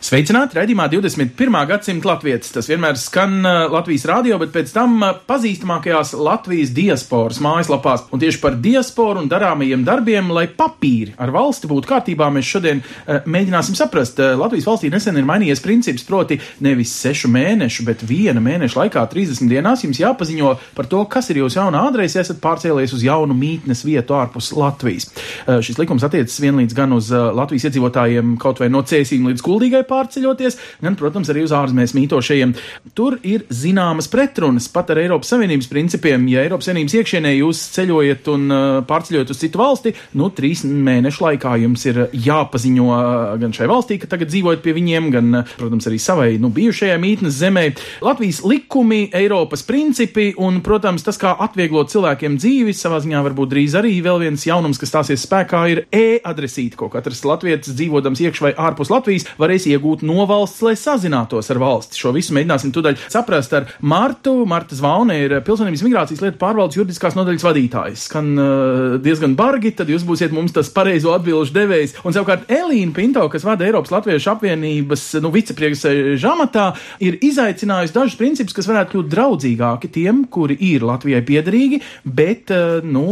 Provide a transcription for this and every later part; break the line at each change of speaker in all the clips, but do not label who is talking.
Sveicināti! Radījumā 21. gadsimta latvietis. Tas vienmēr skan uh, Latvijas rādio, bet pēc tam uh, pazīstamākajās Latvijas diasporas mājaslapās. Un tieši par diasporu un darāmajiem darbiem, lai papīri ar valsti būtu kārtībā, mēs šodien uh, mēģināsim saprast. Latvijas valstī nesen ir mainījies princips, proti nevis sešu mēnešu, bet viena mēneša laikā, 30 dienās, jums jāpaziņo par to, kas ir jūsu jaunā adrese, ja esat pārcēlies uz jaunu mītnes vietu ārpus Latvijas. Šis likums attiecas vienlīdz gan uz Latvijas iedzīvotājiem kaut vai no cēsīm līdz kuldīgai pārceļoties, gan, protams, arī uz ārzemēs mītošajiem. Tur ir zināmas pretrunas pat ar Eiropas Savienības principiem. Ja Eiropas Savienības iekšienē jūs ceļojat un uh, pārceļojat uz citu valsti, nu, trīs mēnešu laikā jums ir jāpaziņo uh, gan šai valstī, ka tagad dzīvojat pie viņiem, gan, uh, protams, arī savai nu, bijušajai mītnes zemē. Latvijas likumi, Eiropas principi un, protams, tas, kā atvieglot cilvēkiem dzīvi, savā ziņā varbūt drīz arī vēl viens jaunums, kas stāsies spēkā, ir e-adresīte, ko katrs latviečs dzīvodams iekš vai ārpus Latvijas varēs iegūt no valsts, lai sazinātos ar valsti. Šo visu mēģināsim tūdaļ saprast ar Martu. Marta Zvaune ir pilsonības migrācijas lietu pārvaldes juridiskās nodaļas vadītājs. Skan uh, diezgan bargi, tad jūs būsiet mums tas pareizo atbilžu devējs. Un savukārt Elīna Pinto, kas vada Eiropas Latviešu apvienības nu, vicepriekšsēža amatā, ir izaicinājusi dažus principus, kas varētu kļūt draudzīgāki tiem, kuri ir Latvijai piederīgi, bet uh, nu,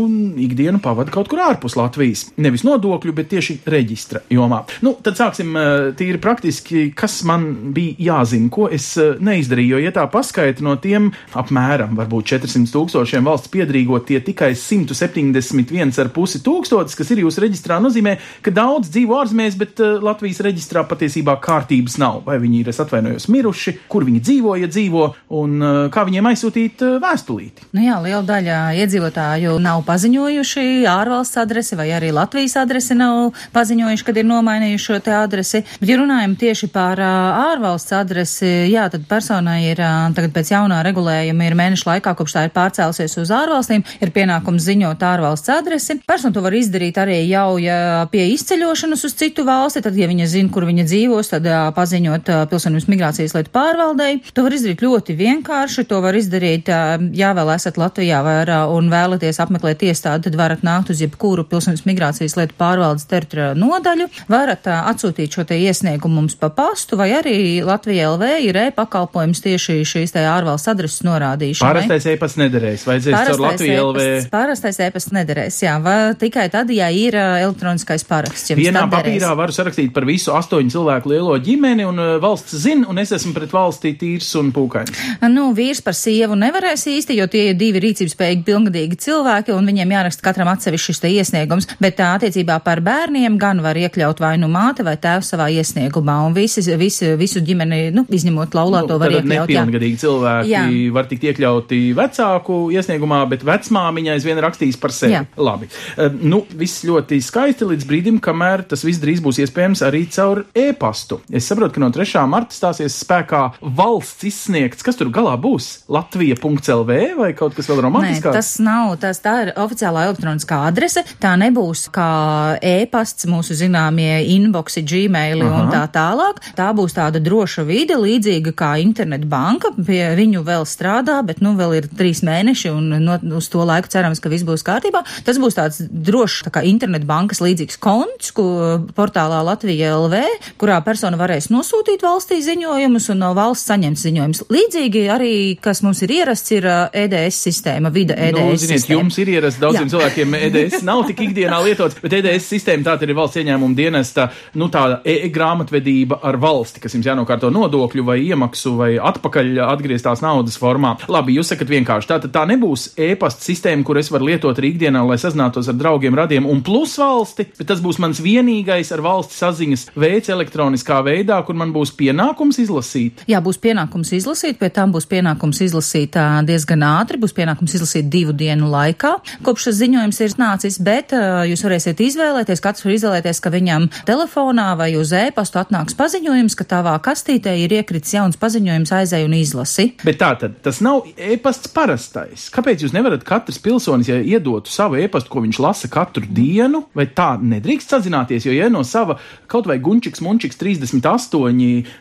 ikdienu pavada kaut kur ārpus Latvijas. Nevis nodokļu, bet tieši reģistra jomā. Nu, tad sāksim uh, tīri praktiski, kas man bija jāzina, ko es uh, neizdarīju. Jo, ja tā paskaita no tiem apmēram varbūt 400 tūkstošiem valsts piedrīgo, tie tikai 171,5 tūkstotis, kas ir jūsu reģistrā, nozīmē, ka daudz dzīvo ārzemēs, bet uh, Latvijas reģistrā patiesībā kārtības nav. Vai viņi ir, es atvainojos, miruši, kur viņi dzīvo, ja dzīvo, un uh, kā viņiem aizsūtīt vēstulīti.
Nu jā, liela daļa iedzīvotāju nav paziņojuši ārvalsts adresi vai arī Latvijas adresi nav paziņojuši, kad ir nomainījuši šo te adresi. Bet, ja runājam tieši par ārvalsts adresi, jā, tad personai ir tagad pēc jaunā regulējuma ir mēneša laikā, kopš tā ir pārcēlusies uz ārvalstīm, ir pienākums ziņot ārvalsts adresi. Persona to var izdarīt arī jau, ja pie izceļošanas uz citu valsti, tad, ja viņa zina, kur viņa dzīvos, tad paziņot pilsonības migrācijas lietu pārvaldei. To var izdarīt ļoti vienkārši, to var izdarīt, ja vēl esat Latvijā vai, un vēlaties apmeklēt iestādi, tad varat nākt uz jebkuru pilsonības migrācijas lietu pārvaldes teritoriālu nodaļu, varat atsūtīt šo te iesniegumu mums pa pastu, vai arī Latvija LV ir e-pakalpojums tieši šīs te ārvalsts adreses norādīšanai.
Pārastais e-pasts nederēs, vajadzēs caur Latviju LV.
Parastais e-pasts nederēs, jā, vai tikai tad, ja ir uh, elektroniskais paraksts.
Vienā papīrā varu sarakstīt par visu astoņu cilvēku lielo ģimeni, un uh, valsts zina, un es esmu pret valstī tīrs un pūkains.
Nu, vīrs par sievu nevarēs īsti, jo tie ir divi rīcības spējīgi pilngadīgi cilvēki, un viņiem jāraksta katram atsevišķi šis te iesniegums, bet tā attiecībā par bērniem gan var iekļaut vai nu māte vai tēvs savā iesniegumā, un visi, visi, visu ģimeni, nu, izņemot laulāto var
tad
iekļaut. jā.
nepilngadīgi cilvēki
Jā.
var tikt iekļauti vecāku iesniegumā, bet vecmāmiņa aizvien rakstīs par sevi.
Jā.
Labi. Uh, nu, viss ļoti skaisti līdz brīdim, kamēr tas viss drīz būs iespējams arī caur e-pastu. Es saprotu, ka no 3. marta stāsies spēkā valsts izsniegts, kas tur galā būs? Latvija.lv vai kaut kas vēl
Nē,
romantiskāks?
tas nav, tas tā ir oficiālā elektroniskā adrese. Tā nebūs kā e-pasts, mūsu zināmie inboxi, gmaili
Aha.
un tā tālāk. Tā būs tāda droša vide, līdzīga kā internetbanka. Pie viņu vēl strādā, bet nu vēl ir trīs mēneši un no, uz to laiku cerams, ka viss būs kārtībā. Tas būs tāds drošs, tā kā internetbankas līdzīgs konts, ko portālā Latvija LV, kurā persona varēs nosūtīt valstī ziņojumus un no valsts saņemt ziņojumus. Līdzīgi arī, kas mums ir ierasts, ir EDS sistēma, vida EDS
Nu, ziniet,
sistēma.
jums ir ierasts daudziem
Jā.
cilvēkiem EDS nav tik ikdienā lietots, bet EDS sistēma tā ir valsts ieņēmuma dienesta, nu tāda e-grāmatvedība ar valsti, kas jums jānokārto nodokļu vai iemaksu vai atpakaļ atgrieztās naudas formā. Labi, jūs sakat vienkārši, tā tā nebūs e-pasta sistēma, kur es varu lietot arī ikdienā, lai sazinātos ar draugiem, radiem un plus valsti, bet tas būs mans vienīgais ar valsti saziņas veids elektroniskā veidā, kur man būs pienākums izlasīt.
Jā, būs pienākums izlasīt, pie tam būs pienākums izlasīt diezgan ātri, būs pienākums izlasīt divu dienu laikā, kopš šis ziņojums ir nācis, bet jūs varēsiet izvēlēties, katrs var izvēlēties, ka viņam telefonā vai uz e-pastu atnāk atnāks paziņojums, ka tavā kastītē ir iekritis jauns paziņojums, aizēj un izlasi.
Bet tā tad tas nav e-pasts parastais. Kāpēc jūs nevarat katrs pilsonis, ja iedotu savu e-pastu, ko viņš lasa katru dienu, vai tā nedrīkst sazināties? Jo, ja no sava kaut vai gunčiks, munčiks 38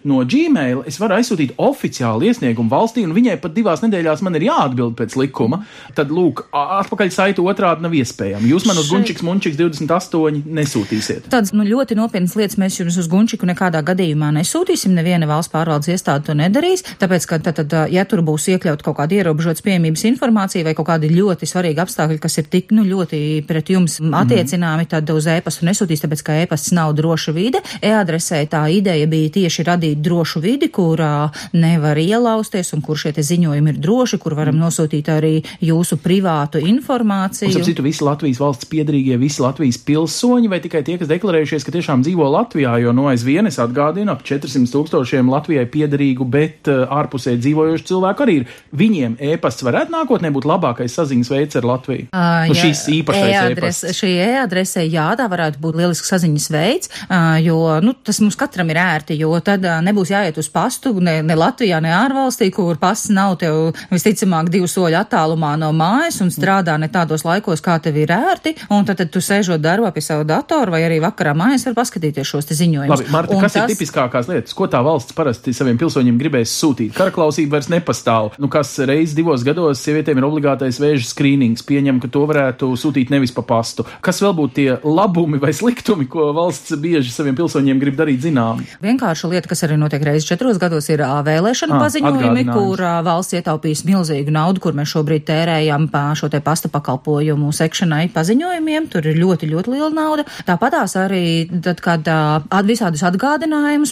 no Gmail, es varu aizsūtīt oficiālu iesniegumu valstī, un viņai pat divās nedēļās man ir jāatbild pēc likuma, tad, lūk, atpakaļ saiti otrādi nav iespējama. Jūs man uz gunčiks, munčiks 28 nesūtīsiet.
Tādas nu, ļoti nopietnas lietas mēs jums uz gunčiku nekādā gadījumā nesūtīsim. Neviena valsts pārvaldes iestāde to nedarīs, tāpēc, ka tad, tad, ja tur būs iekļaut kaut kāda ierobežotas pieejamības informācija vai kaut kādi ļoti svarīgi apstākļi, kas ir tik, nu, ļoti pret jums attiecināmi, mm. tad uz e-pastu nesūtīs, tāpēc, ka e-pasts nav droša vide. E-adresē tā ideja bija tieši radīt drošu vidi, kurā nevar ielausties un kur šie ziņojumi ir droši, kur varam nosūtīt arī jūsu privātu informāciju.
Un, citu, visi Latvijas valsts piedrīgie, visi Latvijas pilsoņi vai tikai tie, kas deklarējušies, ka tiešām dzīvo Latvijā, jo no aizvien es atgādinu ap 400 tūkstošiem Latvijai piederīgu, bet uh, ārpusē dzīvojošu cilvēku arī ir. Viņiem e-pasts varētu nākotnē būt labākais saziņas veids ar Latviju. Uh, nu, šīs īpašais
e-adrese. Šī e-adrese, jā, tā varētu būt lielisks saziņas veids, uh, jo, nu, tas mums katram ir ērti, jo tad uh, nebūs jāiet uz pastu ne, ne Latvijā, ne ārvalstī, kur pasts nav tev visticamāk divu soļu attālumā no mājas un strādā ne tādos laikos, kā tev ir ērti, un tad, tad tu sēžot darbā pie savu datoru vai arī vakarā mājās var paskatīties šos ziņojumus.
Labi, Marta, un kas tas... ir tipiskākās lietas? Ko tā valsts parasti saviem pilsoņiem gribēs sūtīt? Karaklausība vairs nepastāv. Nu, kas reiz divos gados sievietēm ir obligātais vēža skrīnings, pieņem, ka to varētu sūtīt nevis pa pastu. Kas vēl būtu tie labumi vai sliktumi, ko valsts bieži saviem pilsoņiem grib darīt zinām?
Vienkārša lieta, kas arī notiek reizes četros gados, ir vēlēšana paziņojumi, kur valsts ietaupīs milzīgu naudu, kur mēs šobrīd tērējam šo te pasta pakalpojumu sekšanai paziņojumiem. Tur ir ļoti, ļoti liela nauda. Tāpatās arī tad, kad at, visādus atgādinājumus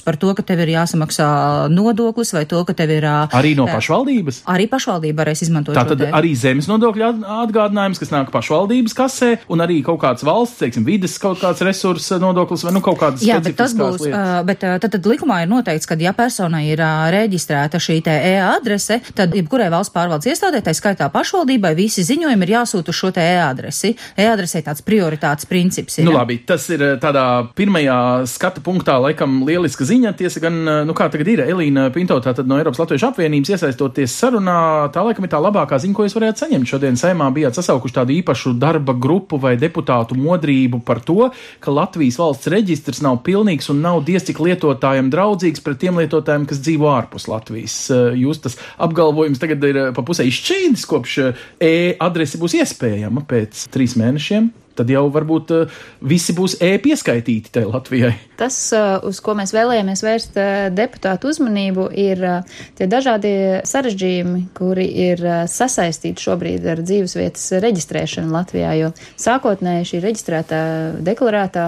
par to, ka tev ir jāsamaksā nodoklis vai to, ka tev ir.
Arī no pašvaldības?
Arī pašvaldība varēs izmantot.
Tātad arī zemes nodokļu atgādinājums, kas nāk pašvaldības kasē, un arī kaut kāds valsts, teiksim, vides kaut kāds resursa nodoklis vai nu kaut kādas.
Jā, bet tas būs, lietas. bet tad, tad likumā ir noteikts, ka ja personai ir reģistrēta šī te e-adrese, tad jebkurai valsts pārvaldes iestādē, tā skaitā pašvaldībai, visi ziņojumi ir jāsūta uz šo te e-adresi. E-adresē tāds prioritātes princips ir.
Nu labi, tas ir tādā pirmajā skata punktā laikam lieliska ziņa. Tiesa gan, nu kā tagad ir, Elīna Pinto, tātad no Eiropas Latviešu apvienības iesaistoties sarunā, tā laikam ir tā labākā ziņa, ko jūs varētu saņemt. Šodien saimā bijāt sasaukuši tādu īpašu darba grupu vai deputātu modrību par to, ka Latvijas valsts reģistrs nav pilnīgs un nav diez cik lietotājiem draudzīgs pret tiem lietotājiem, kas dzīvo ārpus Latvijas. Jūs tas apgalvojums tagad ir pa pusē izšķīdis, kopš e-adrese būs iespējama pēc trīs mēnešiem tad jau varbūt uh, visi būs e-pieskaitīti tai Latvijai.
Tas, uh, uz ko mēs vēlējāmies vērst uh, deputātu uzmanību, ir tie dažādie sarežģījumi, kuri ir sasaistīti šobrīd ar dzīvesvietas reģistrēšanu Latvijā, jo sākotnēji šī reģistrētā deklarētā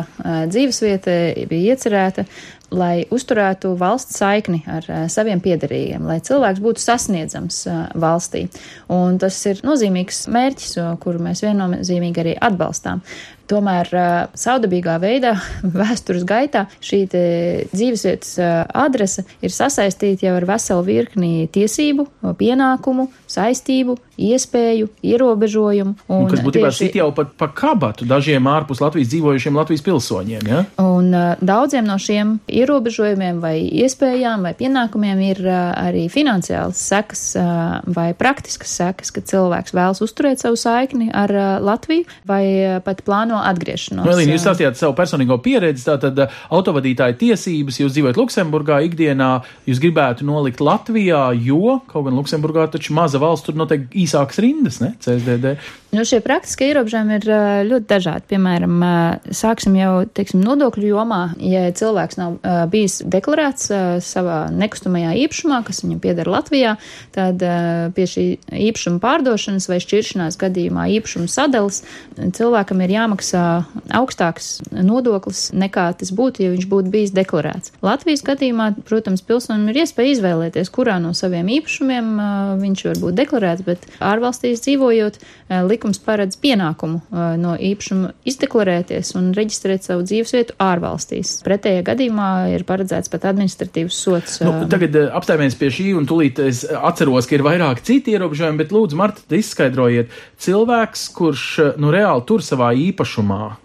dzīvesvieta bija iecerēta lai uzturētu valsts saikni ar uh, saviem piedarīgiem, lai cilvēks būtu sasniedzams uh, valstī. Un tas ir nozīmīgs mērķis, kuru mēs viennozīmīgi arī atbalstām. Tomēr saudabīgā veidā, vēstures gaitā, šī dzīvesvietas adrese ir sasaistīta jau ar veselu virkni tiesību, pienākumu, saistību, iespēju, ierobežojumu.
Un, un kas būtībā tieši... sit jau pat pa kabatu dažiem ārpus Latvijas dzīvojušiem Latvijas pilsoņiem, ja?
Un uh, daudziem no šiem ierobežojumiem vai iespējām vai pienākumiem ir uh, arī finansiāls sekas uh, vai praktiskas sekas, ka cilvēks vēlas uzturēt savu saikni ar uh, Latviju vai uh, pat plāno atgriešanos.
Nu, Elīna, jūs stāstījāt savu personīgo pieredzi, tātad uh, autovadītāja tiesības, jūs dzīvojat Luksemburgā ikdienā, jūs gribētu nolikt Latvijā, jo, kaut gan Luksemburgā taču maza valsts, tur noteikti īsākas rindas, ne, CSDD.
Nu, šie praktiskie ierobežojumi ir ļoti dažādi. Piemēram, sāksim jau, teiksim, nodokļu jomā. Ja cilvēks nav bijis deklarēts savā nekustamajā īpašumā, kas viņam pieder Latvijā, tad pie šī īpašuma pārdošanas vai šķiršanās gadījumā īpašuma sadalas cilvēkam ir jāmaksā augstāks nodoklis nekā tas būtu, ja viņš būtu bijis deklarēts. Latvijas gadījumā, protams, pilsonim ir iespēja izvēlēties, kurā no saviem īpašumiem viņš var būt deklarēts, bet ārvalstīs dzīvojot, likums paredz pienākumu no īpašuma izdeklarēties un reģistrēt savu dzīvesvietu ārvalstīs. Pretējā gadījumā ir paredzēts pat administratīvs sots.
Nu, tagad apstājamies pie šī, un tūlīt es atceros, ka ir vairāk citi ierobežojumi, bet lūdzu, Marta, izskaidrojiet, cilvēks, kurš nu reāli tur savā īpašumā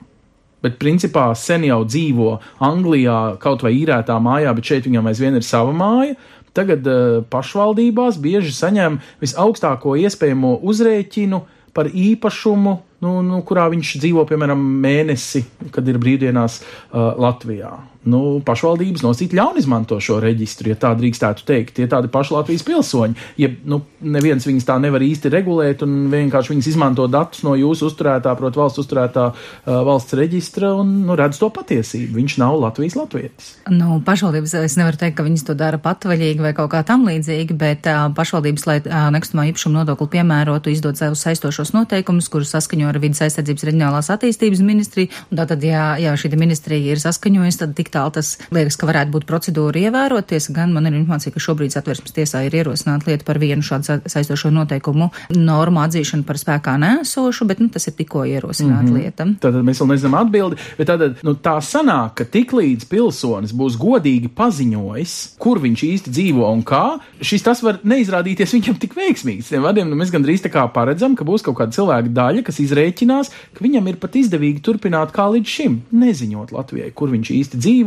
bet principā sen jau dzīvo Anglijā kaut vai īrētā mājā, bet šeit viņam aizvien ir sava māja. Tagad uh, pašvaldībās bieži saņem visaugstāko iespējamo uzrēķinu par īpašumu, nu, nu, kurā viņš dzīvo, piemēram, mēnesi, kad ir brīvdienās uh, Latvijā nu, pašvaldības nosīt ļaun izmanto šo reģistru, ja tā drīkstētu teikt. Tie tādi paši Latvijas pilsoņi. Ja nu, neviens viņus tā nevar īsti regulēt un vienkārši viņas izmanto datus no jūsu uzturētā, proti, valsts uzturētā uh, valsts reģistra un nu, redz to patiesību. Viņš nav Latvijas latvietis.
Nu, pašvaldības es nevaru teikt, ka viņas to dara patvaļīgi vai kaut kā tam līdzīgi, bet uh, pašvaldības, lai uh, nekustamā īpašuma nodokli piemērotu, izdod savus saistošos noteikumus, kurus saskaņo ar vidas aizsardzības reģionālās attīstības ministriju. Tātad, ja, ja šī ministrija ir saskaņojusi, tad tik tālu tas liekas, ka varētu būt procedūra ievēroties. Gan man ir informācija, ka šobrīd satversmes tiesā ir ierosināta lieta par vienu šādu saistošo noteikumu normu atzīšanu par spēkā nēsošu, bet nu, tas ir tikko ierosināta mm -hmm. lieta.
Tātad mēs vēl nezinām atbildi, bet tātad nu, tā sanāk, ka tiklīdz pilsonis būs godīgi paziņojis, kur viņš īsti dzīvo un kā, šis tas var neizrādīties viņam tik veiksmīgs. Tiem vadiem nu, mēs gandrīz tā kā paredzam, ka būs kaut kāda cilvēka daļa, kas izrēķinās, ka viņam ir pat izdevīgi turpināt kā līdz šim, neziņot Latvijai, kur viņš īsti dzīvo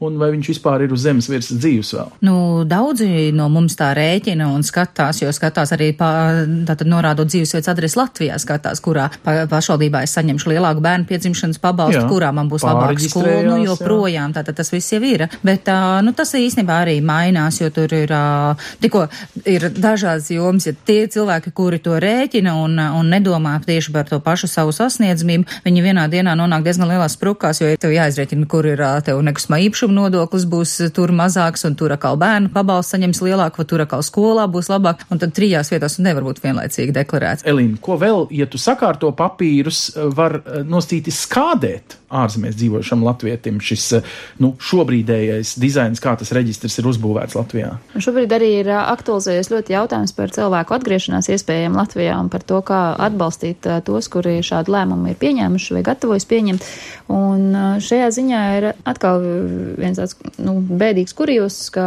un vai viņš vispār ir uz zemes virsmas dzīves vēl.
Nu, daudzi no mums tā rēķina un skatās, jo skatās arī pa, tātad norādot dzīvesvietas adresi Latvijā, skatās, kurā pa, pašvaldībā es saņemšu lielāku bērnu piedzimšanas pabalstu, jā, kurā man būs labāka skola, nu, joprojām, tātad tas viss jau ir. Bet, uh, nu, tas īstenībā arī mainās, jo tur ir, tikko ir dažādas jomas, ja tie cilvēki, kuri to rēķina un, un nedomā tieši par to pašu savu sasniedzamību, viņi vienā dienā nonāk diezgan lielās sprukās, jo tev jāizrēķina, kur ir tev nekustamā īpašuma nodoklis būs tur mazāks, un tur atkal bērnu pabalsts saņems lielāku, vai tur atkal skolā būs labāk, un tad trijās vietās nevar būt vienlaicīgi deklarēts.
Elīna, ko vēl, ja tu sakārto papīrus, var eh, nostīti skādēt? Ārzemēs dzīvošam latvietim šis nu, šobrīdējais dizains, kā tas reģistrs ir uzbūvēts Latvijā?
Šobrīd arī ir aktualizējies ļoti jautājums par cilvēku atgriešanās iespējām Latvijā un par to, kā atbalstīt tos, kuri šādu lēmumu ir pieņēmuši vai gatavojas pieņemt. Un šajā ziņā ir atkal viens tāds nu, bēdīgs kurjus, ka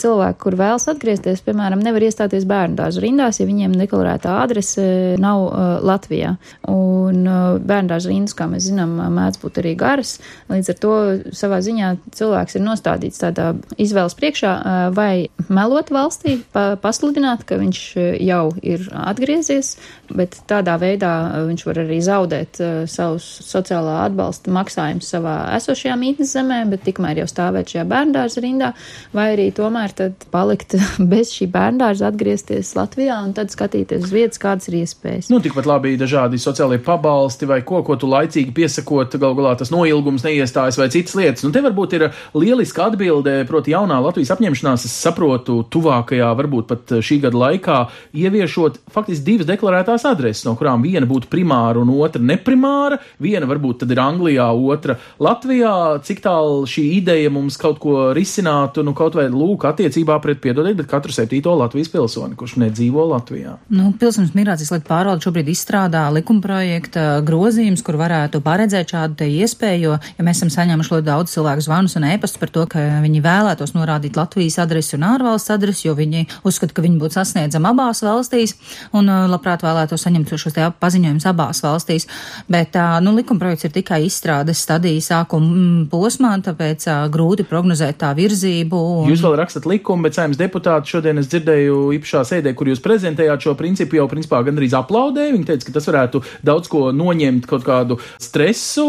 cilvēki, kur vēlas atgriezties, piemēram, nevar iestāties bērnu dārzu rindās, ja viņiem deklarētā adrese nav uh, Latvijā. Un uh, bērnu dārzu rindas, kā mēs zinām, mēdz būt arī garas. Līdz ar to savā ziņā cilvēks ir nostādīts tādā izvēles priekšā vai melot valstī, pa, pasludināt, ka viņš jau ir atgriezies, bet tādā veidā viņš var arī zaudēt savus sociālā atbalsta maksājumus savā esošajā mītnes zemē, bet tikmēr jau stāvēt šajā bērndārza rindā, vai arī tomēr tad palikt bez šī bērndārza, atgriezties Latvijā un tad skatīties uz vietas, kādas ir iespējas.
Nu, tikpat labi dažādi sociālie pabalsti vai ko, ko tu laicīgi piesakot, gal galā tas noilgums neiestājas vai citas lietas. Nu, te varbūt ir lieliska atbilde, proti, jaunā Latvijas apņemšanās, es saprotu, tuvākajā, varbūt pat šī gada laikā ieviešot faktiski divas deklarētās adreses, no kurām viena būtu primāra un otra neprimāra. Viena varbūt tad ir Anglijā, otra Latvijā. Cik tālu šī ideja mums kaut ko risinātu, nu, kaut vai lūk, attiecībā pret, piedodiet, bet katru septīto Latvijas pilsoni, kurš nedzīvo Latvijā.
Nu, Pilsons migrācijas lietu pārvalde šobrīd izstrādā likumprojekta grozījums, kur varētu paredzēt šādu iespēju, jo, ja mēs esam saņēmuši ļoti daudz cilvēku zvanus un ēpastus par to, ka viņi vēlētos norādīt Latvijas adresi un ārvalsts adresi, jo viņi uzskata, ka viņi būtu sasniedzami abās valstīs un uh, labprāt vēlētos saņemt šos paziņojumus abās valstīs. Bet, nu, likumprojekts ir tikai izstrādes stadijas sākuma mm, posmā, tāpēc grūti prognozēt tā virzību.
Un... Jūs vēl rakstat likumu, bet saimnes deputāti šodien es dzirdēju īpašā sēdē, kur jūs prezentējāt šo principu, jau principā gandrīz aplaudēja. Viņi teica, ka tas varētu daudz ko noņemt, kaut kādu stresu,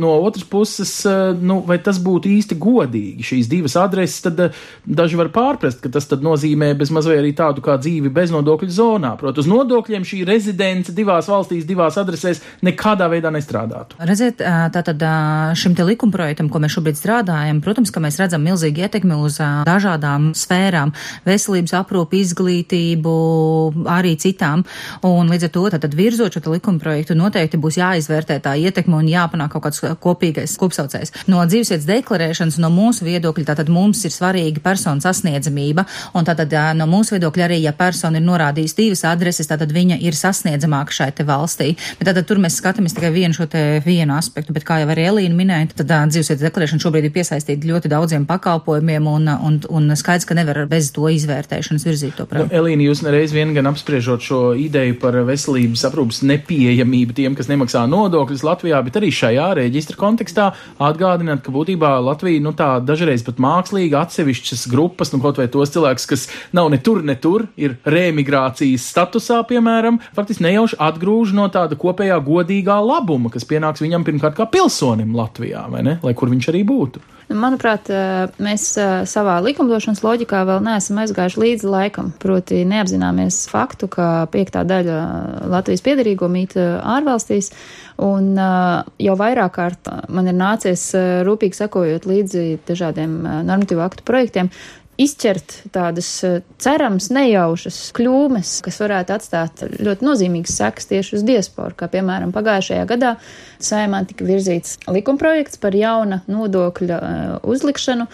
no otras puses, nu, vai tas būtu īsti godīgi? Šīs divas adreses, tad daži var pārprast, ka tas nozīmē bezmaz vai arī tādu kā dzīvi beznodokļu zonā. Protams, uz nodokļiem šī rezidence divās valstīs, divās adresēs nekādā veidā nestrādātu.
Redziet, tātad šim te likumprojektam, ko mēs šobrīd strādājam, protams, ka mēs redzam milzīgi ietekmi uz dažādām sfērām - veselības aprūpi, izglītību, arī citām. Un līdz ar to, tad virzot šo likumprojektu, noteikti būs jāizvērtē tā ietekme un jāpanāk kaut kāds kopīgais kopsaucējs. No dzīvesvietas deklarēšanas, no mūsu viedokļa, tātad mums ir svarīga persona sasniedzamība, un tātad no mūsu viedokļa arī, ja persona ir norādījusi divas adreses, tātad viņa ir sasniedzamāka šai te valstī. Bet tātad tur mēs skatāmies tikai vienu šo te vienu aspektu, bet kā jau arī Elīna minēja, tad dzīvesvietas deklarēšana šobrīd ir piesaistīta ļoti daudziem pakalpojumiem, un, un, un skaidrs, ka nevar bez to izvērtēšanas virzīt to
prātu. Nu, Elīna, jūs nereiz vien gan apspriežot šo ideju par veselības aprūpas nepieejamību tiem, kas nemaksā nodokļus Latvijā, bet arī šajā reģistra kontekstā atgādināt, ka būtībā Latvija, nu tā dažreiz pat mākslīgi atsevišķas grupas, nu kaut vai tos cilvēkus, kas nav ne tur, ne tur, ir reemigrācijas statusā, piemēram, faktiski nejauši atgrūž no tāda kopējā godīgā labuma, kas pienāks viņam pirmkārt kā pilsonim Latvijā, vai ne, lai kur viņš arī būtu.
Manuprāt, mēs savā likumdošanas loģikā vēl neesam aizgājuši līdzi laikam. Proti, neapzināmies faktu, ka piektā daļa Latvijas piedarīgo mīt ārvalstīs. Un jau vairāk kārt man ir nācies rūpīgi sekojot līdzi dažādiem normatīvu aktu projektiem, izķert tādas cerams nejaušas kļūmes, kas varētu atstāt ļoti nozīmīgas sekas tieši uz diasporu, kā piemēram pagājušajā gadā saimā tika virzīts likumprojekts par jauna nodokļa uzlikšanu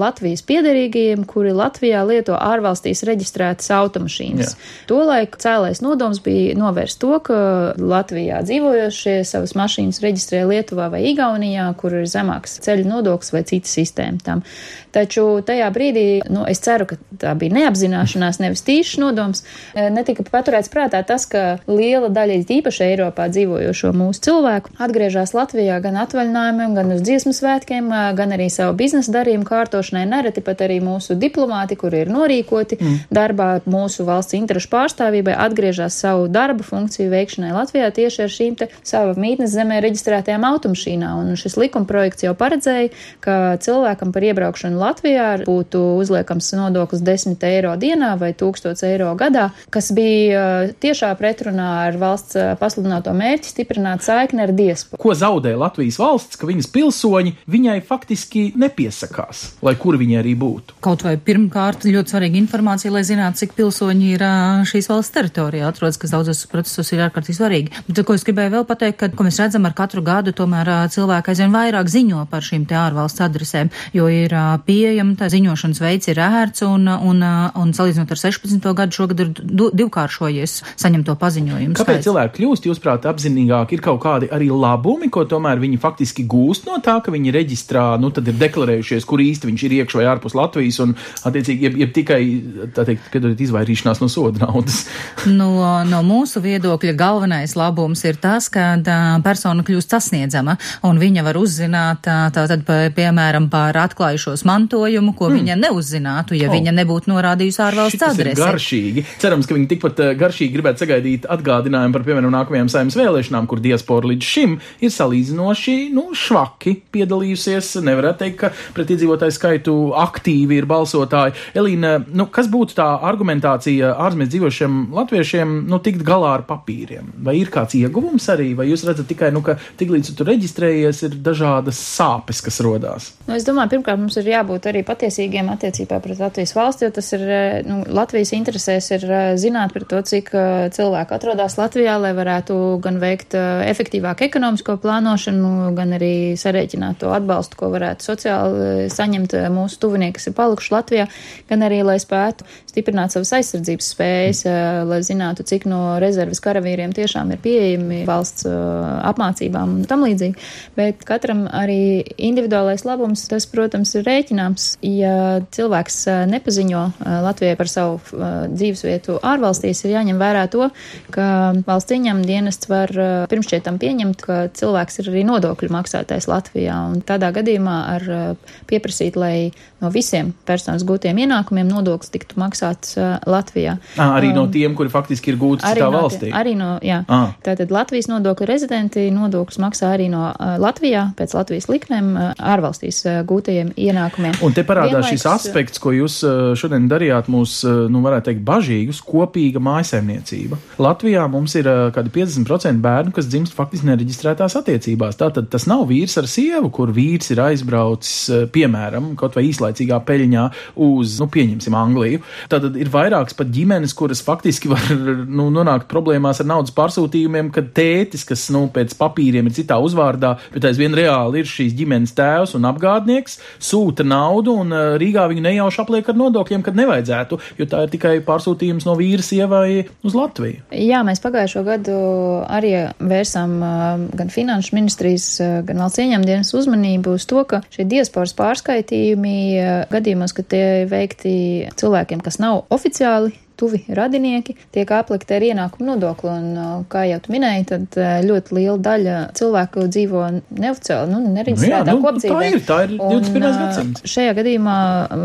Latvijas piederīgajiem, kuri Latvijā lieto ārvalstīs reģistrētas automašīnas. Jā. Tolaik cēlais nodoms bija novērst to, ka Latvijā dzīvojošie savas mašīnas reģistrē Lietuvā vai Igaunijā, kur ir zemāks ceļu nodoklis vai cita sistēma tam. Taču tajā brīdī, nu, es ceru, ka tā bija neapzināšanās, nevis tīšs nodoms, netika paturēts prātā tas, ka liela daļa īpaši Eiropā dzīvojošo mūsu cilvēku atgriežas Latvijā gan atvaļinājumiem, gan uz dziesmu svētkiem, gan arī savu biznesa darījumu kārtošanai. Nereti pat arī mūsu diplomāti, kuri ir norīkoti mm. darbā mūsu valsts interešu pārstāvībai, atgriežas savu darbu funkciju veikšanai Latvijā tieši ar šīm te sava mītnes zemē reģistrētajām automašīnām. Un šis likumprojekts jau paredzēja, ka cilvēkam par iebraukšanu Latvijā būtu uzliekams nodoklis 10 eiro dienā vai 1000 eiro gadā, kas bija tiešā pretrunā ar valsts pasludināto mērķi stiprināt saikni ar diaspora.
Ko zaudē Latvijas valsts, ka viņas pilsoņi viņai faktiski nepiesakās, lai kur viņi arī būtu?
Kaut vai pirmkārt ļoti svarīga informācija, lai zinātu, cik pilsoņi ir šīs valsts teritorijā atrodas, kas daudzos procesos ir ārkārtīgi svarīgi. Bet, ko es gribēju vēl pateikt, ka, ko mēs redzam ar katru gadu, tomēr cilvēki aizvien vairāk ziņo par šīm te ārvalsts adresēm, jo ir pieejama, tā ziņošanas veids ir ērts un, un, un salīdzinot ar 16. gadu šogad ir divkāršojies saņemto paziņojumu.
Kāpēc skaits. cilvēki kļūst, jūsuprāt, apzinīgāk? Ir kaut kādi arī labumi, ko tomēr viņi faktiski gūst no tā, ka viņi reģistrā, nu tad ir deklarējušies, kur īsti viņš ir iekšā vai ārpus Latvijas, un attiecīgi, jeb, jeb tikai, tā teikt, piedodiet, izvairīšanās no soda naudas.
No, no mūsu viedokļa galvenais labums ir tas, ka persona kļūst sasniedzama, un viņa var uzzināt, tātad, piemēram, par atklājušos mantojumu, ko mm. viņa neuzzinātu, ja oh. viņa nebūtu norādījusi ārvalsts adresi.
Garšīgi. Cerams, ka viņi tikpat garšīgi gribētu sagaidīt atgādinājumu par, piemēram, nākamajām saimnes vēlēšanām, kur diaspora līdz šim šim ir salīdzinoši nu, švaki piedalījusies. Nevarētu teikt, ka pret iedzīvotāju skaitu aktīvi ir balsotāji. Elīna, nu, kas būtu tā argumentācija ārzemēs dzīvošiem latviešiem nu, tikt galā ar papīriem? Vai ir kāds ieguvums arī, vai jūs redzat tikai, nu, ka tiklīdz tu reģistrējies, ir dažādas sāpes, kas rodās?
Nu, es domāju, pirmkārt, mums ir jābūt arī patiesīgiem attiecībā pret Latvijas valsti, jo tas ir nu, Latvijas interesēs ir zināt par to, cik cilvēku atrodas Latvijā, lai varētu gan veikt efektīvāku ekonomisko plānošanu, gan arī sarēķināt to atbalstu, ko varētu sociāli eh, saņemt eh, mūsu tuvinieki, kas ir palikuši Latvijā, gan arī, lai spētu stiprināt savas aizsardzības spējas, eh, lai zinātu, cik no rezerves karavīriem tiešām ir pieejami valsts apmācībām un tam līdzīgi. Bet katram arī individuālais labums, tas, protams, ir rēķināms. Ja cilvēks nepaziņo Latvijai par savu dzīvesvietu ārvalstīs, ir jāņem vērā to, ka valsts ieņem dienests var pirmšķietam pieņemt ka cilvēks ir arī nodokļu maksātājs Latvijā, un tādā gadījumā ar pieprasīt, lai no visiem personas gūtiem ienākumiem nodoklis tiktu maksāts uh, Latvijā.
À, arī um, no tiem, kuri faktiski ir gūti citā
no
valstī.
Arī no, jā. À. Tātad Latvijas nodokļu rezidenti nodokļus maksā arī no uh, Latvijā pēc Latvijas likmēm uh, ārvalstīs uh, gūtajiem ienākumiem.
Un te parādās Vienlaiks, šis aspekts, ko jūs uh, šodien darījāt mūs, uh, nu varētu teikt, bažīgus, kopīga mājsaimniecība. Latvijā mums ir uh, kādi 50% bērnu, kas dzimst faktiski nereģistrētās attiecībās. Tātad tas nav vīrs ar sievu, kur vīrs ir aizbraucis, eh, piemēram, kaut vai īslaicīgā peļņā uz, nu, pieņemsim, Angliju. Tātad ir vairākas pat ģimenes, kuras faktiski var nu, nonākt problēmās ar naudas pārsūtījumiem, kad tētis, kas, nu, pēc papīriem ir citā uzvārdā, bet aizvien reāli ir šīs ģimenes tēvs un apgādnieks, sūta naudu un eh, Rīgā viņu nejauši apliek ar nodokļiem, kad nevajadzētu, jo tā ir tikai pārsūtījums no vīra sievai uz Latviju.
Jā, mēs pagājušo gadu arī vērsām eh, gan finanšu ministrijas, eh, gan valsts ieņemdienas uzmanību uz to, ka šie diasporas pārskaitījumi gadījumos, ka tie veikti cilvēkiem, kas nav oficiāli tuvi radinieki, tiek aplikti ar ienākumu nodokli. Un, kā jau minēji, tad ļoti liela daļa cilvēku dzīvo neoficiāli, nu, nereģistrētā
Nu jā, nu,
kopdzīvē.
tā ir, tā ir 21.
Un,
gadsimts.
Šajā gadījumā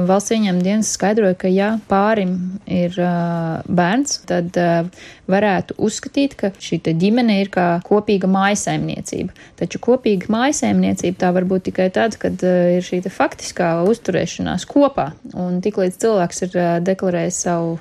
valsts ieņēmuma dienas skaidroja, ka ja pārim ir uh, bērns, tad uh, varētu uzskatīt, ka šī ģimene ir kā kopīga mājasaimniecība. Taču kopīga mājasaimniecība tā var būt tikai tad, kad uh, ir šī faktiskā uzturēšanās kopā. Un tiklīdz cilvēks ir uh, deklarējis savu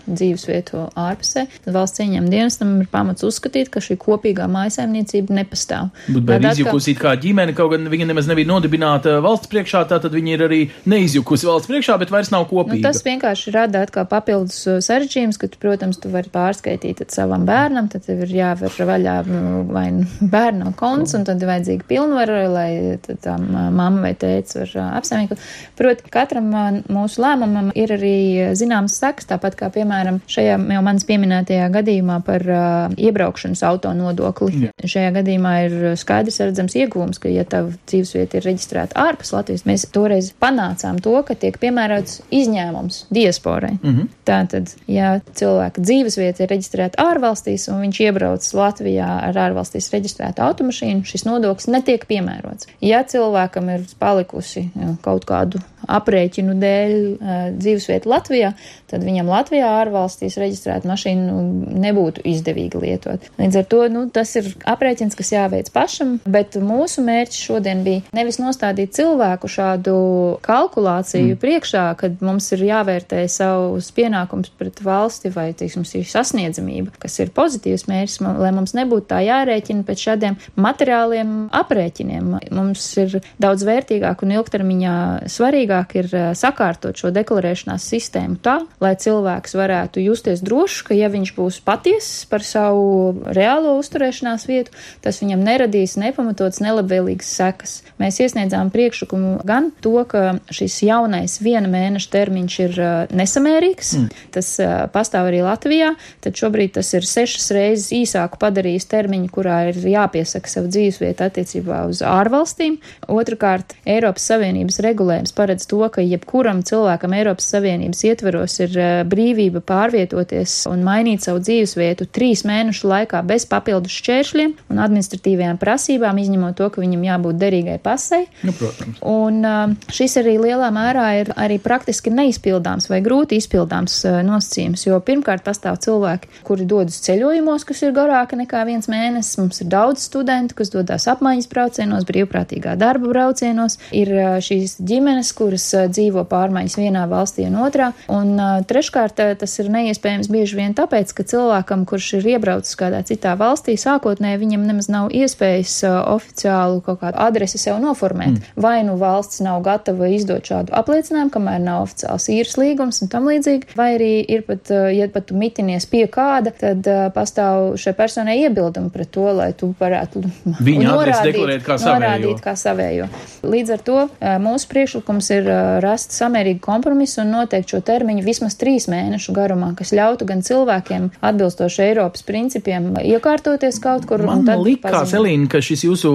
dzīvesvietu ārpusē, tad valsts ieņēmuma dienestam ir pamats uzskatīt, ka šī kopīgā mājasaimniecība nepastāv.
Bet
Tad atkal-
izjukusi kā ģimene, kaut gan viņa nemaz nebija nodibināta valsts priekšā, tātad viņa ir arī neizjukusi valsts priekšā, bet vairs nav
Nu,
kopīga.
tas vienkārši rada atkal papildus uh, sarežģījumus, ka, tu, protams, tu vari pārskaitīt tad savam bērnam, tad tev ir jāver vaļā nu, vai nu bērna konts, un tad ir vajadzīga pilnvara, lai tad tā uh, mamma vai tēts var uh, apsaimniekot. Proti, katram mūsu lēmumam ir arī zināms seks, tāpat kā, piemēram, šajā jau manis pieminētajā gadījumā par uh, iebraukšanas auto nodokli.
Jā.
Šajā gadījumā ir skaidrs redzams iegūms, ka, ja tava dzīvesvieta ir reģistrēta ārpus Latvijas, mēs toreiz panācām to, ka tiek piemērots izņēmums diasporai. Mm -hmm. Tātad, ja cilvēka dzīvesvieta ir reģistrēta ārvalstīs un viņš iebrauc Latvijā ar ārvalstīs reģistrētu automašīnu, šis nodoklis netiek piemērots. Ja cilvēkam ir palikusi kaut kādu aprēķinu dēļ uh, dzīvesvieta Latvijā, tad viņam Latvijā ārvalstīs reģistrēta mašīna nu, nebūtu izdevīgi lietot. Līdz ar to nu, tas ir aprēķins, kas jāveic pašam, bet mūsu mērķis šodien bija nevis nostādīt cilvēku šādu kalkulāciju mm. priekšā, kad mums ir jāvērtē savus pienākums pret valsti vai, teiksim, šī sasniedzamība, kas ir pozitīvs mērķis, lai mums nebūtu tā jārēķina pēc šādiem materiāliem aprēķiniem. Mums ir daudz vērtīgāk un ilgtermiņā svarīgāk ir eh, sakārtot šo deklarēšanās sistēmu tā, lai cilvēks varētu justies drošs, ka ja viņš būs patiesis par savu reālo uzturēšanās vietu, tas viņam neradīs nepamatots nelabvēlīgas sekas. Mēs iesniedzām priekšlikumu gan to, ka šis jaunais viena mēneša termiņš ir uh, nesamērīgs, mm. tas uh, pastāv arī Latvijā, tad šobrīd tas ir sešas reizes īsāku padarījis termiņu, kurā ir jāpiesaka savu dzīvesvietu attiecībā uz ārvalstīm. Otrakārt, Eiropas Savienības regulējums paredz to, ka jebkuram cilvēkam Eiropas Savienības ietveros ir uh, brīvība pārvietoties un mainīt savu dzīvesvietu trīs mēnešu laikā bez papildus šķēršļiem un administratīvajām prasībām, izņemot to, ka viņam jābūt derīgai pasei.
Nu, protams.
Un uh, šis arī lielā mērā ir arī praktiski neizpildāms vai grūti izpildāms uh, nosacījums, jo pirmkārt pastāv cilvēki, kuri dodas ceļojumos, kas ir garāki nekā viens mēnesis. Mums ir daudz studentu, kas dodas apmaiņas braucienos, brīvprātīgā darba braucienos. Ir uh, šīs ģimenes, kuras uh, dzīvo pārmaiņas vienā valstī un otrā. Un treškārt tas ir neiespējams bieži vien tāpēc, ka cilvēkam, kurš ir iebraucis kādā citā valstī, sākotnēji viņam nemaz nav iespējas oficiālu kaut kādu adresi sev noformēt. Mm. Vai nu valsts nav gatava izdot šādu apliecinājumu, kamēr nav oficiāls īres līgums un tam līdzīgi, vai arī ir pat, ja pat tu mitinies pie kāda, tad pastāv šai personai iebildumi pret to, lai tu varētu
Viņa adresi deklarēt kā savējo.
norādīt kā savējo. Līdz ar to mūsu priekšlikums ir rast samērīgu kompromisu un noteikt šo termiņu vismaz trīs mēnešu garumā, kas ļautu gan cilvēkiem atbilstoši Eiropas principiem iekārtoties kaut kur.
Man likās. Elīna, ka šis jūsu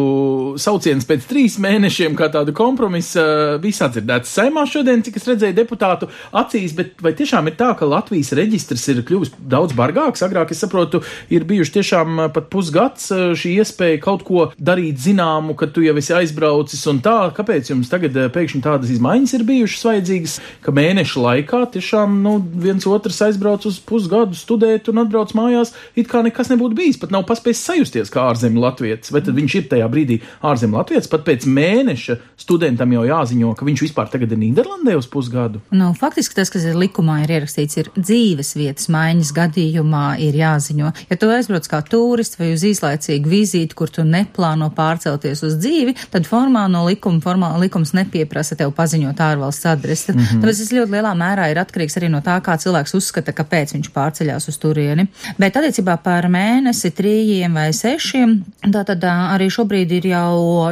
sauciens pēc trīs mēnešiem, kā tādu kompromisu, bija sadzirdēts saimā šodien, cik es redzēju deputātu acīs, bet vai tiešām ir tā, ka Latvijas reģistrs ir kļuvis daudz bargāks? Agrāk, es saprotu, ir bijuši tiešām pat pusgads eh, šī iespēja kaut ko darīt zināmu, ka tu jau esi aizbraucis un tā. Kāpēc jums tagad eh, pēkšņi tādas izmaiņas ir bijušas vajadzīgas, ka mēneša laikā tiešām nu, viens otrs aizbrauc uz pusgadu studēt un atbrauc mājās, it kā nekas nebūtu bijis, pat nav paspējis sajusties kā ārzemju latviečs, vai tad viņš ir tajā brīdī ārzemju latviečs, pat pēc mēneša studentam jau jāziņo, ka viņš vispār tagad ir Nīderlandē uz pusgadu.
Nu, faktiski tas, kas ir likumā ir ierakstīts, ir dzīves vietas maiņas gadījumā ir jāziņo. Ja tu aizbrauc kā turists vai uz īslaicīgu vizīti, kur tu neplāno pārcelties uz dzīvi, tad formā no likuma, formā likums nepieprasa tev paziņot ārvalsts adresi. Mm -hmm. Tāpēc tas ļoti lielā mērā ir atkarīgs arī no tā, kā cilvēks uzskata, kāpēc viņš pārceļās uz turieni. Bet attiecībā par mēnesi, trījiem vai sešiem, tātad arī šobrīd ir jau,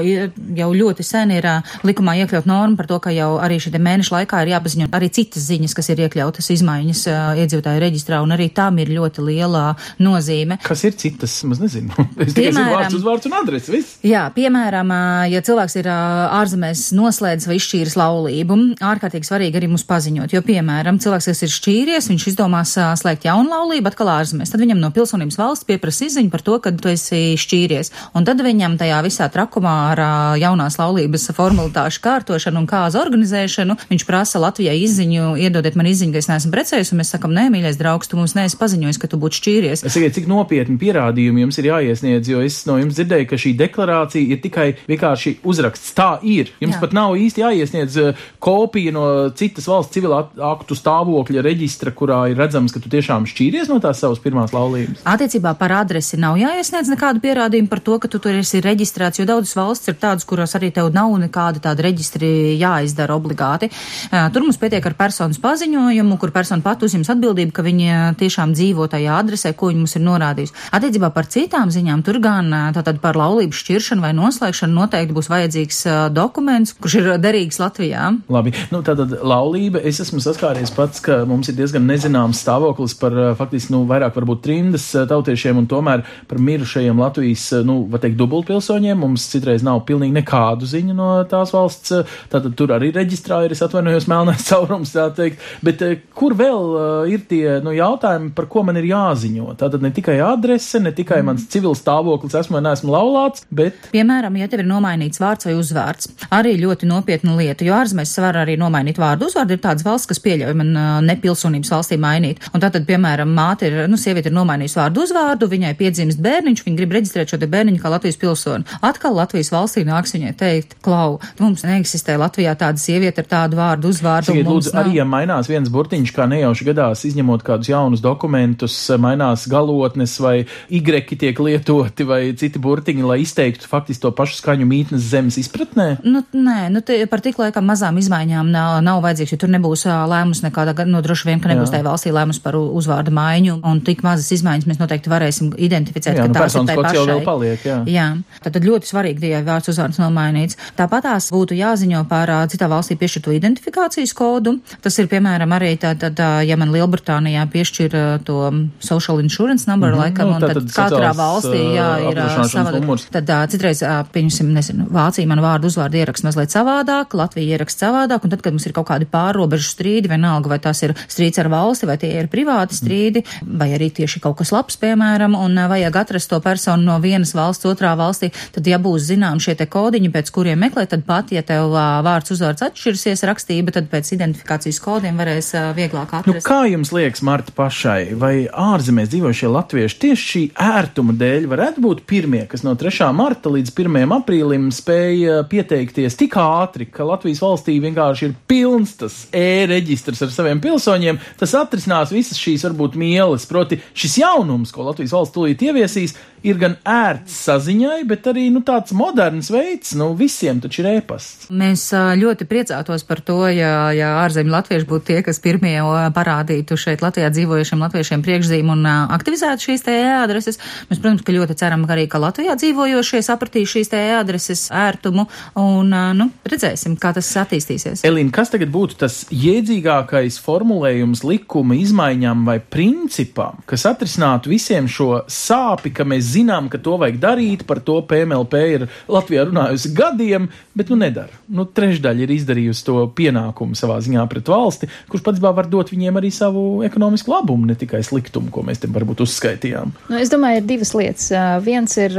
jau ļoti sen ir likumā iekļaut norma par to, ka jau arī šī mēneša laikā ir jāpaziņo arī citas ziņas, kas ir iekļautas izmaiņas iedzīvotāju reģistrā, un arī tam ir ļoti liela nozīme.
Kas ir citas? Es nezinu. Es tikai zinu vārds, uzvārds un adresi. Viss.
Jā, piemēram, ja cilvēks ir ārzemēs noslēdzis vai izšķīris lau, laulību, ārkārtīgi svarīgi arī mums paziņot, jo, piemēram, cilvēks, kas ir šķīries, viņš izdomās uh, slēgt jaunu laulību atkal ārzemēs, tad viņam no pilsonības valsts pieprasa izziņu par to, ka tu esi šķīries. Un tad viņam tajā visā trakumā ar jaunās laulības formalitāšu kārtošanu un kāzu organizēšanu viņš prasa Latvijai izziņu, iedodiet man izziņu, ka es neesmu precējis, un mēs sakam, nē, mīļais draugs, tu mums neesi paziņojis, ka tu būtu šķīries.
Es sakiet, cik nopietni pierādījumi jums ir jāiesniedz, jo es no jums dzirdēju, ka šī deklarācija ir tikai vienkārši uzraksts. Tā ir. Jums Jā. pat nav īsti jāiesniedz kopija no citas valsts civilā aktu stāvokļa reģistra, kurā ir redzams, ka tu tiešām šķīries no tās savas pirmās laulības.
Attiecībā par adresi nav jāiesniedz nekādu pierādījumu par to, ka tu tur esi reģistrēts, jo daudzas valsts ir tādas, kurās arī tev nav nekāda tāda reģistri jāizdara obligāti. Uh, tur mums pietiek ar personas paziņojumu, kur persona pat uzņems atbildību, ka viņa tiešām dzīvo tajā adresē, ko viņa mums ir norādījusi. Attiecībā par citām ziņām tur gan tātad par laulību šķiršanu vai noslēgšanu noteikti būs vajadzīgs uh, dokuments, kurš ir derīgs Latvijā.
Labi, nu tātad laulība, es esmu saskāries pats, ka mums ir diezgan nezināms stāvoklis par uh, faktiski, nu, vairāk varbūt trimdas tautiešiem un tomēr par mirušajiem Latvijas, nu, var teikt, dubultpilsoņiem. Mums citreiz nav pilnīgi nekādu ziņu no tās valsts, tātad tur arī reģistrā ir, es atvainojos, melnais caurums, tā teikt, bet kur vēl ir tie, nu, jautājumi, par ko man ir jāziņo? Tātad ne tikai adrese, ne tikai mm. mans civils stāvoklis, esmu vai neesmu laulāts, bet.
Piemēram, ja tev ir nomainīts vārds vai uzvārds, arī ļoti nopietna lieta, jo ārzemēs var arī nomainīt vārdu uzvārdu. Ir tādas valsts, kas pieļauj man nepilsonības valstī mainīt. Un tātad, piemēram, māte ir, nu, sieviete ir nomainījusi vārdu uzvārdu, viņai piedzimst bērniņš, viņa grib reģistrēt šo te bērniņu kā Latvijas pilsoni. Atkal Latvijas valstī nāks viņai teikt, klau, mums neeksistē Latvijā tāda sieviete ar tādu vārdu uzvārdu.
Sakiet, lūdzu, arī, ja mainās viens burtiņš, kā nejauši gadās, izņemot kādus jaunus dokumentus, mainās galotnes vai y tiek lietoti vai citi burtiņi, lai izteiktu faktiski to pašu skaņu mītnes zemes izpratnē?
Nu, nē, nu, par tik laikam mazām izmaiņām nav, nav vajadzīgs, jo tur nebūs lēmums nekādā, nu, droši vien, ka nebūs tajā valstī lēmums par uzvārdu maiņu, un tik mazas izmaiņas mēs noteikti varēsim identificēt,
jā,
ka
nu,
tās ir tai pašai.
Paliek, jā.
jā. Tad, tad ļoti svarīgi, ja vārds uzvārds nomainīts. Tāpat tās būtu jāziņo par citā valstī piešķirto identifikācijas kodu. Tas ir, piemēram, arī tad, tad ja man Lielbritānijā piešķir to social insurance number, mm -hmm. laikam, nu, un tad, tad katrā valstī, jā, ir savādāk. Tad citreiz, pieņemsim, nezinu, Vācija man vārdu uzvārdu ieraksta mazliet savādāk, Latvija ieraksta savādāk, un tad, kad mums ir kaut kādi pārobežu strīdi, vienalga, vai tas ir strīds ar valsti, vai tie ir privāti strīdi, vai arī tieši kaut kas labs, piemēram, un vajag atrast to personu no vienas valsts otrā valstī, tad, ja būs zinām šie te kodiņi, pēc kuriem meklēt, tad pat, ja tev vārds uzvārds atšķirsies rakstība, tad pēc identifikācijas kodiem varēs vieglāk
atrast. Nu, kā jums liekas, Marta pašai, vai ārzemēs dzīvošie latvieši tieši šī ērtuma dēļ varētu būt pirmie, kas no 3. marta līdz 1. aprīlim spēja pieteikties tik ātri, ka Latvijas valstī vienkārši ir pilns tas e-reģistrs ar saviem pilsoņiem, tas atrisinās visas šīs varbūt mieles, proti šis jaunums, ko Latvijas valsts tūlīt ieviesīs, ir gan ērts saziņai, bet arī nu, tāds moderns veids. Nu, visiem taču ir ēpasts.
Mēs ļoti priecātos par to, ja, ja ārzemju latvieši būtu tie, kas pirmie parādītu šeit Latvijā dzīvojušiem latviešiem priekšzīmu un aktivizētu šīs te e-adreses. Mēs, protams, ka ļoti ceram arī, ka Latvijā dzīvojošie sapratīs šīs te e-adreses ērtumu un, nu, redzēsim, kā tas attīstīsies.
Elīna, kas tagad būtu tas jēdzīgākais formulējums likuma izmaiņām vai principam, kas atrisinātu visiem šo sāpi, ka mēs zinām, ka to vajag darīt, par to PMLP ir Latvijā runājusi gadiem, bet nu nedara. Nu, trešdaļa ir izdarījusi to pienākumu savā ziņā pret valsti, kurš pats var dot viņiem arī savu ekonomisku labumu, ne tikai sliktumu, ko mēs te varbūt uzskaitījām.
Nu, es domāju, ir divas lietas. Viens ir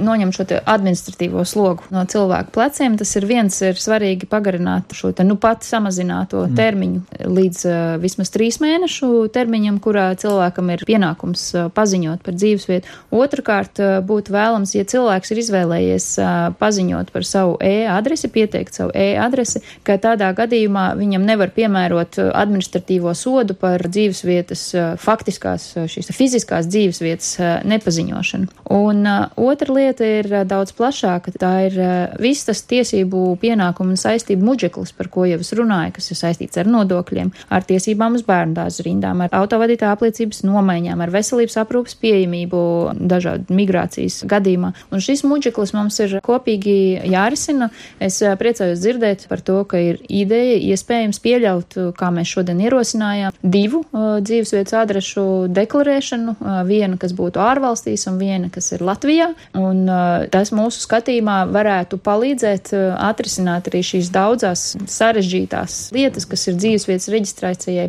noņemt šo administratīvo slogu no cilvēku pleciem. Tas ir viens, ir svarīgi pagarināt šo te nu pat samazināto mm. termiņu līdz vismaz trīs mēnešu termiņam, kurā cilvēkam ir pienākums paziņot par dzīvesvietu. Otrakārt, būtu vēlams, ja cilvēks ir izvēlējies paziņot par savu e-adresi, pieteikt savu e-adresi, ka tādā gadījumā viņam nevar piemērot administratīvo sodu par dzīvesvietas, faktiskās, šīs fiziskās dzīvesvietas nepaziņošanu. Un otra lieta ir daudz plašāka. Tā ir viss tas tiesību pienākumu un saistību muģeklis, par ko jau es runāju, kas ir saistīts ar nodokļiem, ar tiesībām uz bērnu dārza rindām, ar autovadītāja apliecības nomaiņām, ar veselības aprūpas pieejamību dažādu migrācijas gadījumā. Un šis muģeklis mums ir kopīgi jārisina. Es priecājos dzirdēt par to, ka ir ideja iespējams pieļaut, kā mēs šodien ierosinājām, divu uh, dzīvesvietas adrešu deklarēšanu, uh, viena, kas būtu ārvalstīs un viena, kas ir Latvijā. Un uh, tas mūsu skatījumā varētu palīdzēt atrisināt arī šīs daudzās sarežģītās lietas, kas ir dzīvesvietas reģistrācijai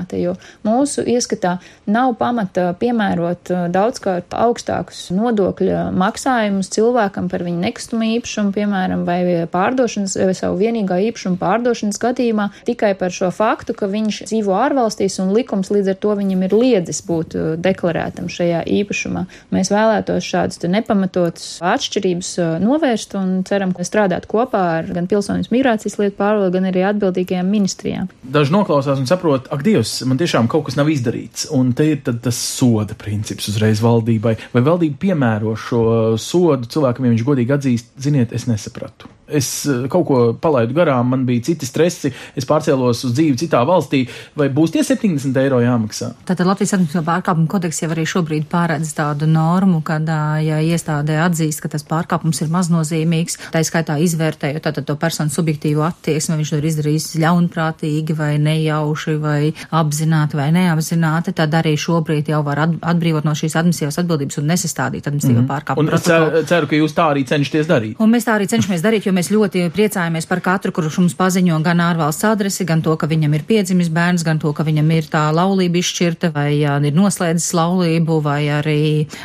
piekabināta, jo mūsu ieskatā nav pamata piemērot daudzkārt augstākus nodokļu maksājumus cilvēkam par viņu nekustamo īpašumu, piemēram, vai pārdošanas, vai savu vienīgā īpašumu pārdošanas gadījumā tikai par šo faktu, ka viņš dzīvo ārvalstīs un likums līdz ar to viņam ir liedzis būt deklarētam šajā īpašumā. Mēs vēlētos šādus nepamatotus atšķirības novērst un ceram, ka strādāt kopā ar gan pilsonības migrācijas lietu pārvaldu, gan arī atbildīgajām ministrijām.
Daži noklausās un saprot, ak, Dievs, man tiešām kaut kas nav izdarīts, un te ir tas soda princips uzreiz valdībai. Vai valdība piemēro šo sodu cilvēkam, ja viņš godīgi atzīst, ziniet, es nesapratu es eh, kaut ko palaidu garām, man bija citi stresi, es pārcēlos uz dzīvi citā valstī, vai būs tie 70 eiro jāmaksā?
Tātad Latvijas administratīvā pārkāpuma kodeks jau arī šobrīd pārēdz tādu normu, kad, ja iestādē atzīst, ka tas pārkāpums ir maznozīmīgs, tā skaitā izvērtējot tātad to personu subjektīvo attieksmi, viņš to ir izdarījis ļaunprātīgi vai nejauši vai apzināti vai neapzināti, tad arī šobrīd jau var atbrīvot no šīs administratīvās atbildības un nesastādīt administratīvo mm -hmm. pārkāpumu.
Un ceru, ceru, ka jūs tā arī cenšaties darīt.
Un mēs tā arī cenšamies darīt, jo mēs ļoti priecājamies par katru, kurš mums paziņo gan ārvalsts adresi, gan to, ka viņam ir piedzimis bērns, gan to, ka viņam ir tā laulība izšķirta, vai jā, ir noslēdzis laulību, vai arī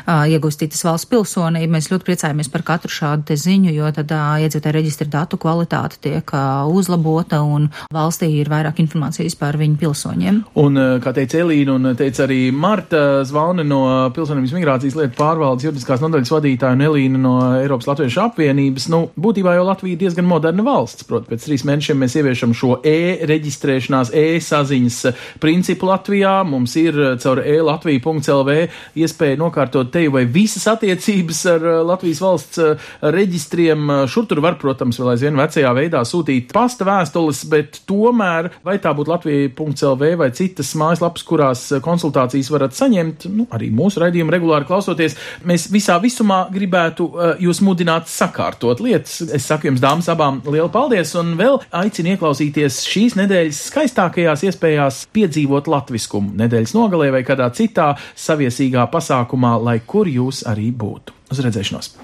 iegūst citas valsts pilsonību. Mēs ļoti priecājamies par katru šādu ziņu, jo tad iedzīvotāju reģistra datu kvalitāte tiek uh, uzlabota un valstī ir vairāk informācijas par viņu pilsoņiem.
Un, kā teica Elīna un teica arī Marta Zvauni no Pilsonības migrācijas lietu pārvaldes juridiskās nodaļas vadītāja un Elīna no Eiropas Latviešu apvienības, nu, būtībā jau Latvija Latvija diezgan moderna valsts. Protams, pēc trīs mēnešiem mēs ieviešam šo e-reģistrēšanās, e-saziņas principu Latvijā. Mums ir eh, caur e-latvija.lv iespēja nokārtot te vai visas attiecības ar eh, Latvijas valsts eh, reģistriem. Šur tur var, protams, vēl aizvien vecajā veidā sūtīt pasta vēstules, bet tomēr vai tā būtu Latvija.lv vai citas mājaslapas, kurās konsultācijas varat saņemt, nu, arī mūsu raidījumu regulāri klausoties, mēs visā visumā gribētu jūs mudināt sakārtot lietas. Es saku jums, jums, dāmas, abām lielu paldies, un vēl aicinu ieklausīties šīs nedēļas skaistākajās iespējās piedzīvot latviskumu nedēļas nogalē vai kādā citā saviesīgā pasākumā, lai kur jūs arī būtu. Uz redzēšanos!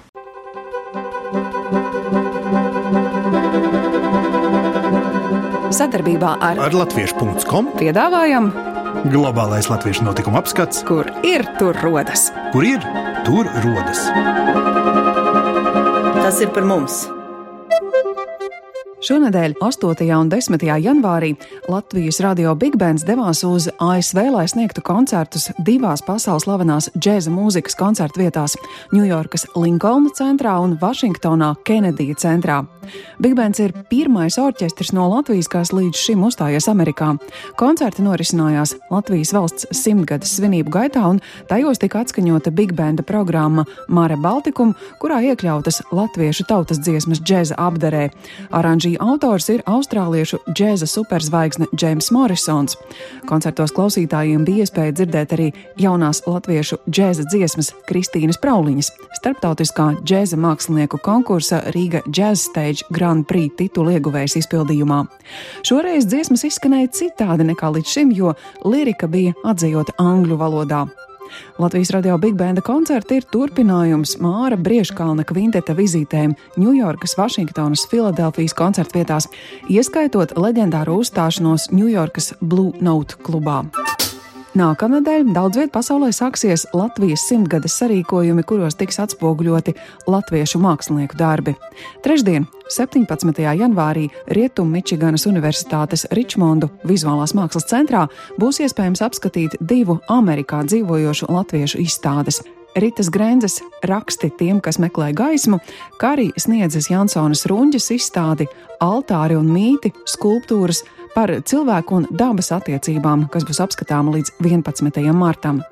Sadarbībā ar,
ar Latviešu.com
piedāvājam
globālais latviešu notikuma apskats,
kur ir tur rodas.
Kur ir tur rodas?
Tas ir par mums!
Šonadēļ, 8. un 10. janvārī, Latvijas radio Big Bands devās uz ASV, lai sniegtu koncertus divās pasaules slavenās džēza mūzikas koncertu vietās - Ņujorkas Linkolna centrā un Vašingtonā Kenedija centrā. Big Bands ir pirmais orķestris no Latvijas, kas līdz šim uzstājies Amerikā. Koncerti norisinājās Latvijas valsts simtgades svinību gaitā, un tajos tika atskaņota Big Banda programma Mare Baltikum, kurā iekļautas latviešu tautas dziesmas džēza apdarē. Aranži Šī autors ir austrāliešu džēza superzvaigzne Džeims Morrisons. Koncertos klausītājiem bija iespēja dzirdēt arī jaunās latviešu džēza dziesmas Kristīnas Prauliņas, starptautiskā džēza mākslinieku konkursa Rīga Jazz Stage Grand Prix titulu ieguvējas izpildījumā. Šoreiz dziesmas izskanēja citādi nekā līdz šim, jo lirika bija atzījota angļu valodā. Latvijas radio Big Banda koncerti ir turpinājums Māra Brieškalna kvinteta vizītēm Ņujorkas, Vašingtonas, Filadelfijas koncertvietās, ieskaitot leģendāru uzstāšanos Ņujorkas Blue Note klubā. Nākamnedēļ daudz vietā pasaulē sāksies Latvijas simtgades sarīkojumi, kuros tiks atspoguļoti latviešu mākslinieku darbi. Trešdien, 17. janvārī, Rietumu Mičiganas Universitātes Ričmondu vizuālās mākslas centrā būs iespējams apskatīt divu Amerikā dzīvojošu latviešu izstādes. Ritas Grenzes raksti tiem, kas meklē gaismu, kā arī sniedzas Jansonas Runģas izstādi, altāri un mīti, skulptūras, par cilvēku un dabas attiecībām, kas būs apskatāma līdz 11. martam.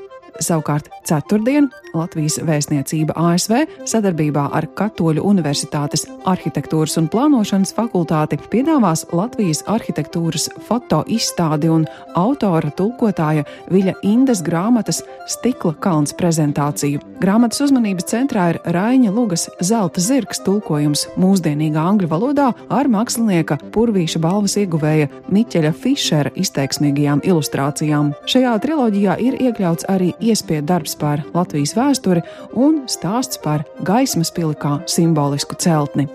Savukārt, ceturtdien Latvijas vēstniecība ASV sadarbībā ar Katoļu Universitātes arhitektūras un plānošanas fakultāti piedāvās Latvijas arhitektūras foto izstādi un autora tulkotāja Viļa Indas grāmatas Stikla kalns prezentāciju. Grāmatas uzmanības centrā ir Raiņa Lugas zelta zirgs tulkojums mūsdienīgā angļu valodā ar mākslinieka Purvīša balvas ieguvēja Miķeļa Fišera izteiksmīgajām ilustrācijām. Šajā triloģijā ir iekļauts arī iespēja darbs par Latvijas vēsturi un stāsts par gaismas pili kā simbolisku celtni.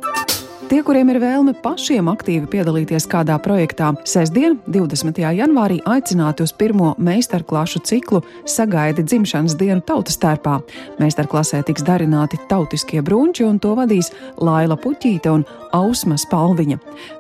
Tie, kuriem ir vēlme pašiem aktīvi piedalīties kādā projektā, sestdien, 20. janvārī, aicināti uz pirmo meistarklašu ciklu Sagaidi dzimšanas dienu tautas tērpā. Meistarklasē tiks darināti tautiskie brunči, un to vadīs Laila Puķīte un Ausma Spalviņa.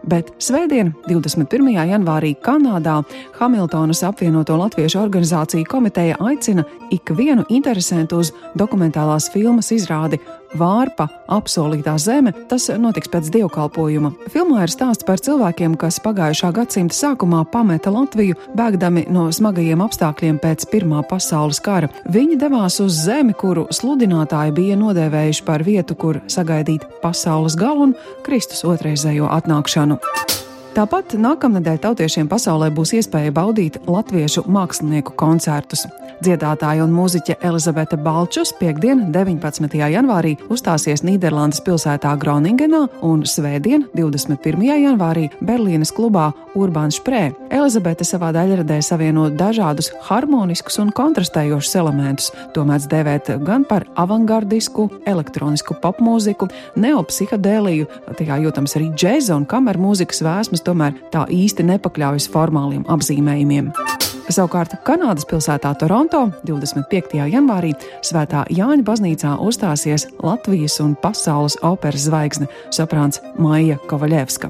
Bet svētdien, 21. janvārī, Kanādā Hamiltonas apvienoto latviešu organizāciju komiteja aicina ikvienu interesantu uz dokumentālās filmas izrādi Vārpa apsolītā zeme. Tas notiks pēc dievkalpojuma. Filmā ir stāsts par cilvēkiem, kas pagājušā gadsimta sākumā pameta Latviju, bēgdami no smagajiem apstākļiem pēc Pirmā pasaules kara. Viņi devās uz zemi, kuru sludinātāji bija nodēvējuši par vietu, kur sagaidīt pasaules galu un Kristus otrreizējo atnākšanu. Tāpat nākamnedēļ tautiešiem pasaulē būs iespēja baudīt latviešu mākslinieku koncertus. Dziedātāja un mūziķe Elizabete Balčus piekdien, 19. janvārī, uzstāsies Nīderlandes pilsētā Groningenā un svētdien, 21. janvārī, Berlīnes klubā Urbāns Šprē. Elizabete savā daļradē savieno dažādus harmoniskus un kontrastējošus elementus. To mēdz dēvēt gan par avangardisku, elektronisku popmūziku, neopsihadēliju, tajā jūtams arī džēza un kameru mūzikas vēsmas tomēr tā īsti nepakļaujas formāliem apzīmējumiem. Savukārt Kanādas pilsētā Toronto 25. janvārī Svētā Jāņa baznīcā uzstāsies Latvijas un pasaules operas zvaigzne soprāns Maija Kovaļevska.